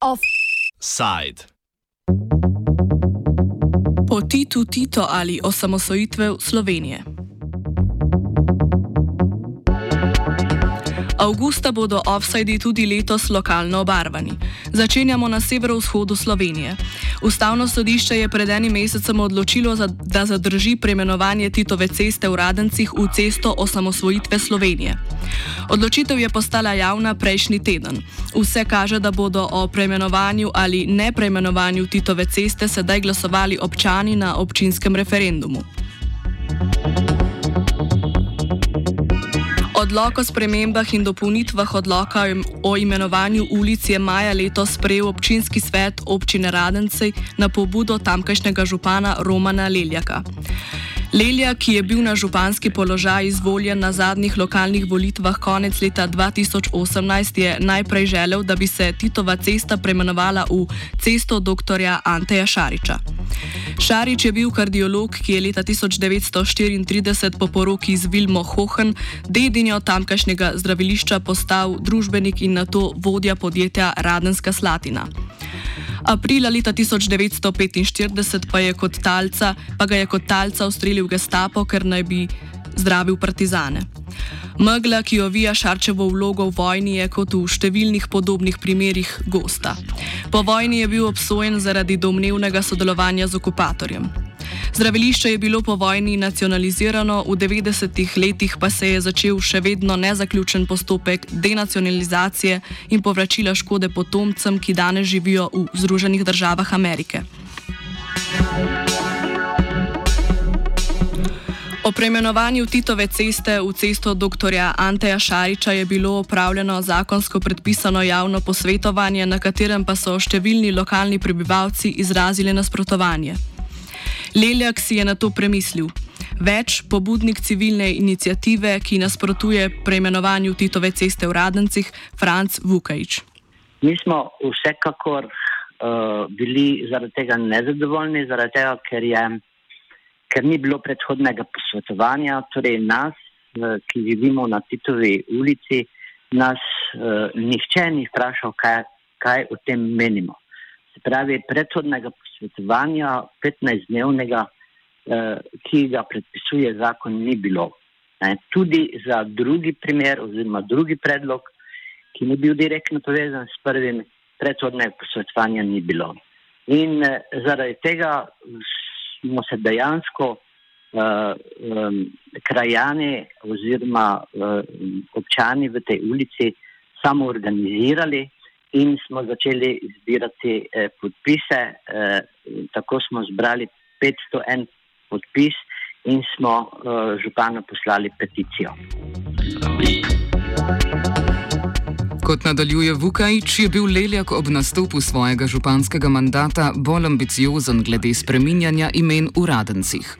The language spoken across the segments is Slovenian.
Offside. Po Titu Tito ali osamosvojitve Slovenije. Augusta bodo offsajdi tudi letos lokalno obarvani. Začenjamo na severovzhodu Slovenije. Ustavno sodišče je pred enim mesecem odločilo, da zadrži premenovanje Titove ceste v Radencih v cesto osamosvojitve Slovenije. Odločitev je postala javna prejšnji teden. Vse kaže, da bodo o preimenovanju ali ne preimenovanju Titove ceste sedaj glasovali občani na občinskem referendumu. Odlok o spremembah in dopolnitvah odloka o imenovanju ulic je maja letos sprejel občinski svet občine Radence na pobudo tamkajšnjega župana Romana Leljaka. Lelja, ki je bil na županski položaj izvoljen na zadnjih lokalnih volitvah konec leta 2018, je najprej želel, da bi se Titova cesta premenovala v cesto dr. Anteja Šariča. Šarič je bil kardiolog, ki je leta 1934 po poroki z Vilmo Hohen, dedinjo tamkajšnjega zdravilišča, postal družbenik in na to vodja podjetja Radenska Slatina. Aprila leta 1945 pa, je talca, pa ga je kot talca ustrelil Gestapo, ker naj bi zdravil partizane. Megla, ki ovija Šarčevo vlogo v vojni, je kot v številnih podobnih primerih gosta. Po vojni je bil obsojen zaradi domnevnega sodelovanja z okupatorjem. Zdravilišče je bilo po vojni nacionalizirano, v 90-ih letih pa se je začel še vedno nezaključen postopek denacionalizacije in povračila škode potomcem, ki danes živijo v Združenih državah Amerike. O preimenovanju Titove ceste v cesto dr. Anteja Šariča je bilo opravljeno zakonsko predpisano javno posvetovanje, na katerem pa so številni lokalni prebivalci izrazili nasprotovanje. Leljak si je na to premislil. Več pobudnik civilne inicijative, ki nasprotuje preimenovanju Titove ceste v Radencih, Franc Vukajč. Mi smo vsekakor uh, bili zaradi tega nezadovoljni, zaradi tega, ker, je, ker ni bilo predhodnega posvetovanja. Torej, nas, uh, ki živimo na Titovi ulici, nas uh, nihče ni vprašal, kaj, kaj o tem menimo. Se pravi, predhodnega posvetovanja svetovanja 15-dnevnega, eh, ki ga predpisuje zakon, ni bilo. Eh, tudi za drugi primer oziroma drugi predlog, ki ni bil direktno povezan s prvim, predhodnega posvetovanja ni bilo. In eh, zaradi tega smo se dejansko Uh, um, krajani oziroma uh, občani v tej ulici samo organizirali in smo začeli zbirati eh, podpise. Eh, tako smo zbrali 501 podpis in smo eh, županu poslali peticijo. Kot nadaljuje Vukajč, je bil Leljak ob nastopu svojega županskega mandata bolj ambiciozen glede spreminjanja imen v Radencih.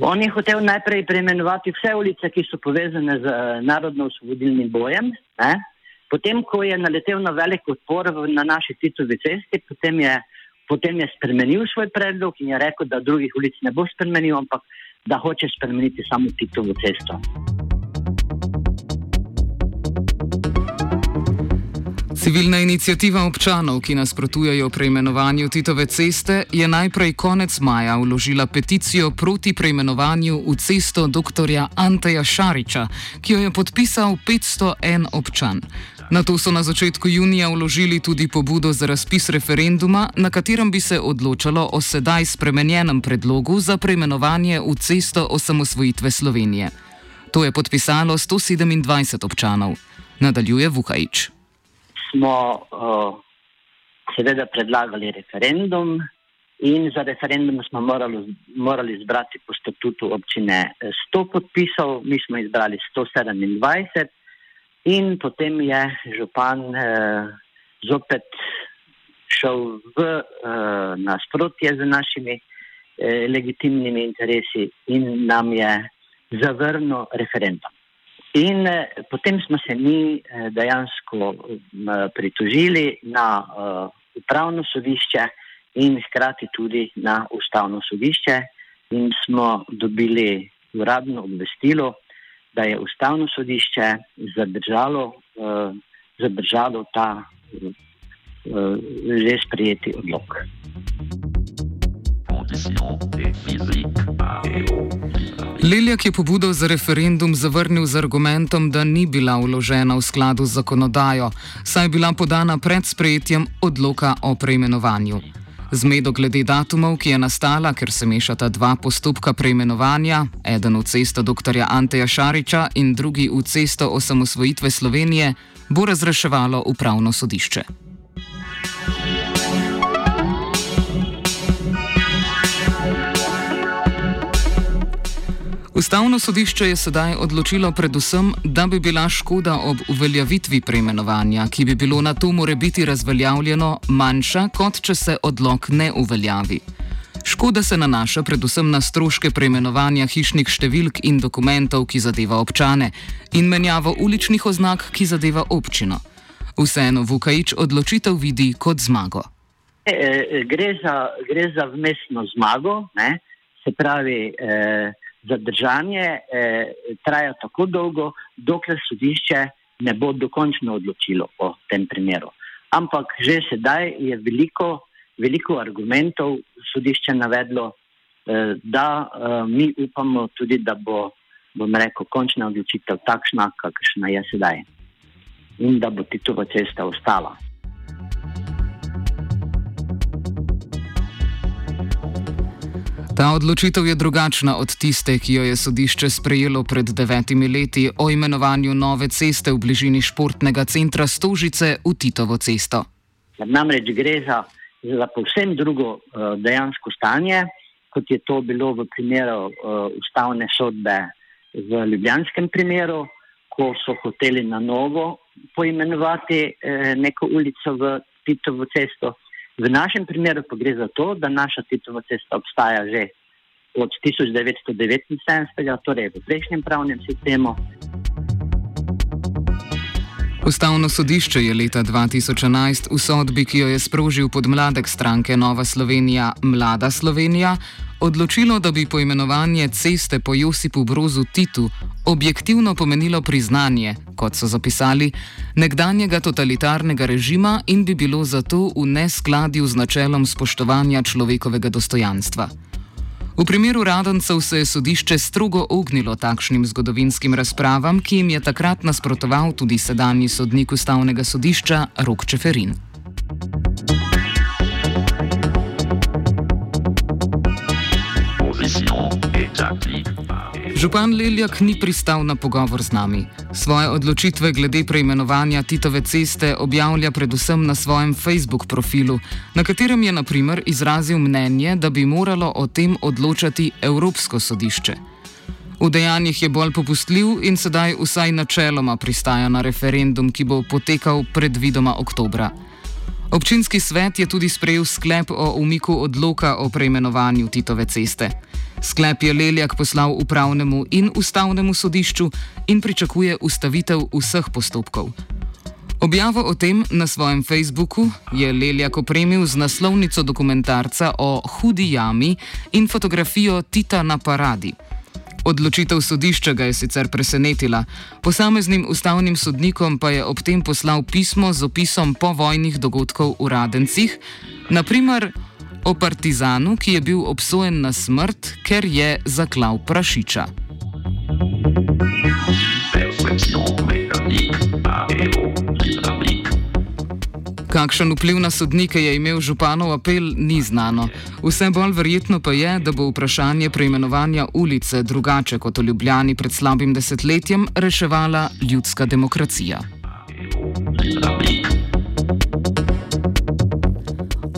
On je hotel najprej preimenovati vse ulice, ki so povezane z eh, narodno-osvobodilnim bojem. Ne? Potem, ko je naletel na velik odpor na naši Titovi cesti, potem je, potem je spremenil svoj predlog in je rekel, da drugih ulic ne bo spremenil, ampak da hoče spremeniti samo Titovo cesto. Civilna inicijativa občanov, ki nasprotujejo preimenovanju Titove ceste, je najprej konec maja vložila peticijo proti preimenovanju v cesto dr. Anteja Šariča, ki jo je podpisal 501 občan. Na to so na začetku junija vložili tudi pobudo za razpis referenduma, na katerem bi se odločalo o sedaj spremenjenem predlogu za preimenovanje v cesto osamosvojitve Slovenije. To je podpisalo 127 občanov. Nadaljuje Vukajč. Smo uh, seveda predlagali referendum in za referendum smo morali, morali zbrati po statutu občine 100 podpisov, mi smo izbrali 127. In potem je župan eh, zopet šel v eh, nasprotje z našimi eh, legitimnimi interesi in nam je zavrnil referendum. In eh, potem smo se mi eh, dejansko pritožili na eh, upravno sodišče in hkrati tudi na ustavno sodišče, in smo dobili uradno obvestilo, da je ustavno sodišče zadržalo, zadržalo ta že sprejeti odlog. Leljak je pobudo za referendum zavrnil z argumentom, da ni bila vložena v skladu z zakonodajo, saj je bila podana pred sprejetjem odloka o preimenovanju. Zmedo glede datumov, ki je nastala, ker se mešata dva postopka preimenovanja, eden v cesto dr. Anteja Šariča in drugi v cesto osamosvojitve Slovenije, bo razreševalo upravno sodišče. Ustavno sodišče je sedaj odločilo predvsem, da bi bila škoda ob uveljavitvi preimenovanja, ki bi bilo na to more biti razveljavljeno, manjša, kot če se odlog ne uveljavi. Škoda se nanaša predvsem na stroške preimenovanja hišnih številk in dokumentov, ki zadeva občane, in menjavo uličnih oznak, ki zadeva občino. Vseeno Vukajič odločitev vidi kot zmago. E, e, gre, za, gre za vmesno zmago, ne? se pravi. E, zadržanje eh, traja tako dolgo, dokler sodišče ne bo dokončno odločilo o tem primeru. Ampak že sedaj je veliko, veliko argumentov sodišče navedlo, eh, da eh, mi upamo tudi, da bo, bom rekel, končna odločitev takšna, kakršna je sedaj. In da bo Titova cesta ostala. Ta odločitev je drugačna od tiste, ki jo je sodišče sprejelo pred devetimi leti o imenovanju nove ceste v bližini športnega centra Stožice v Titovo cesto. Namreč gre za, za povsem drugo uh, dejansko stanje, kot je to bilo v primeru uh, ustavne sodbe v Ljubljanskem primeru, ko so hoteli na novo poimenovati uh, neko ulico v Titovo cesto. V našem primeru pa gre za to, da naša Titova cesta obstaja že od 1979, torej v prejšnjem pravnem sistemu. Ustavno sodišče je leta 2011 v sodbi, ki jo je sprožil podmladek stranke Nova Slovenija, Mlada Slovenija, odločilo, da bi poimenovanje ceste po Josipu Brozu Titu objektivno pomenilo priznanje, kot so zapisali, nekdanjega totalitarnega režima in bi bilo zato v neskladju z načelom spoštovanja človekovega dostojanstva. V primeru Radencev se je sodišče strogo ognilo takšnim zgodovinskim razpravam, ki jim je takrat nasprotoval tudi sedanji sodnik ustavnega sodišča Rok Čeferin. Župan Leljak ni pristal na pogovor z nami. Svoje odločitve glede preimenovanja Titove ceste objavlja predvsem na svojem Facebook profilu, na katerem je naprimer izrazil mnenje, da bi moralo o tem odločati Evropsko sodišče. V dejanjih je bolj popustljiv in sedaj vsaj načeloma pristaja na referendum, ki bo potekal predvidoma oktobra. Občinski svet je tudi sprejel sklep o umiku odloka o preimenovanju Titove ceste. Sklep je Leljak poslal upravnemu in ustavnemu sodišču in pričakuje ustavitev vseh postopkov. Objavo o tem na svojem Facebooku je Leljak opremil z naslovnico dokumentarca o hudi jami in fotografijo Tita na paradi. Odločitev sodišča ga je sicer presenetila, posameznim ustavnim sodnikom pa je ob tem poslal pismo z opisom povojnih dogodkov v Radencih, naprimer o partizanu, ki je bil obsojen na smrt, ker je zaklal prašiča. Kakšen vpliv na sodnike je imel županov apel, ni znano. Vse bolj verjetno pa je, da bo vprašanje preimenovanja ulice drugače kot v Ljubljani pred slabim desetletjem reševala ljudska demokracija.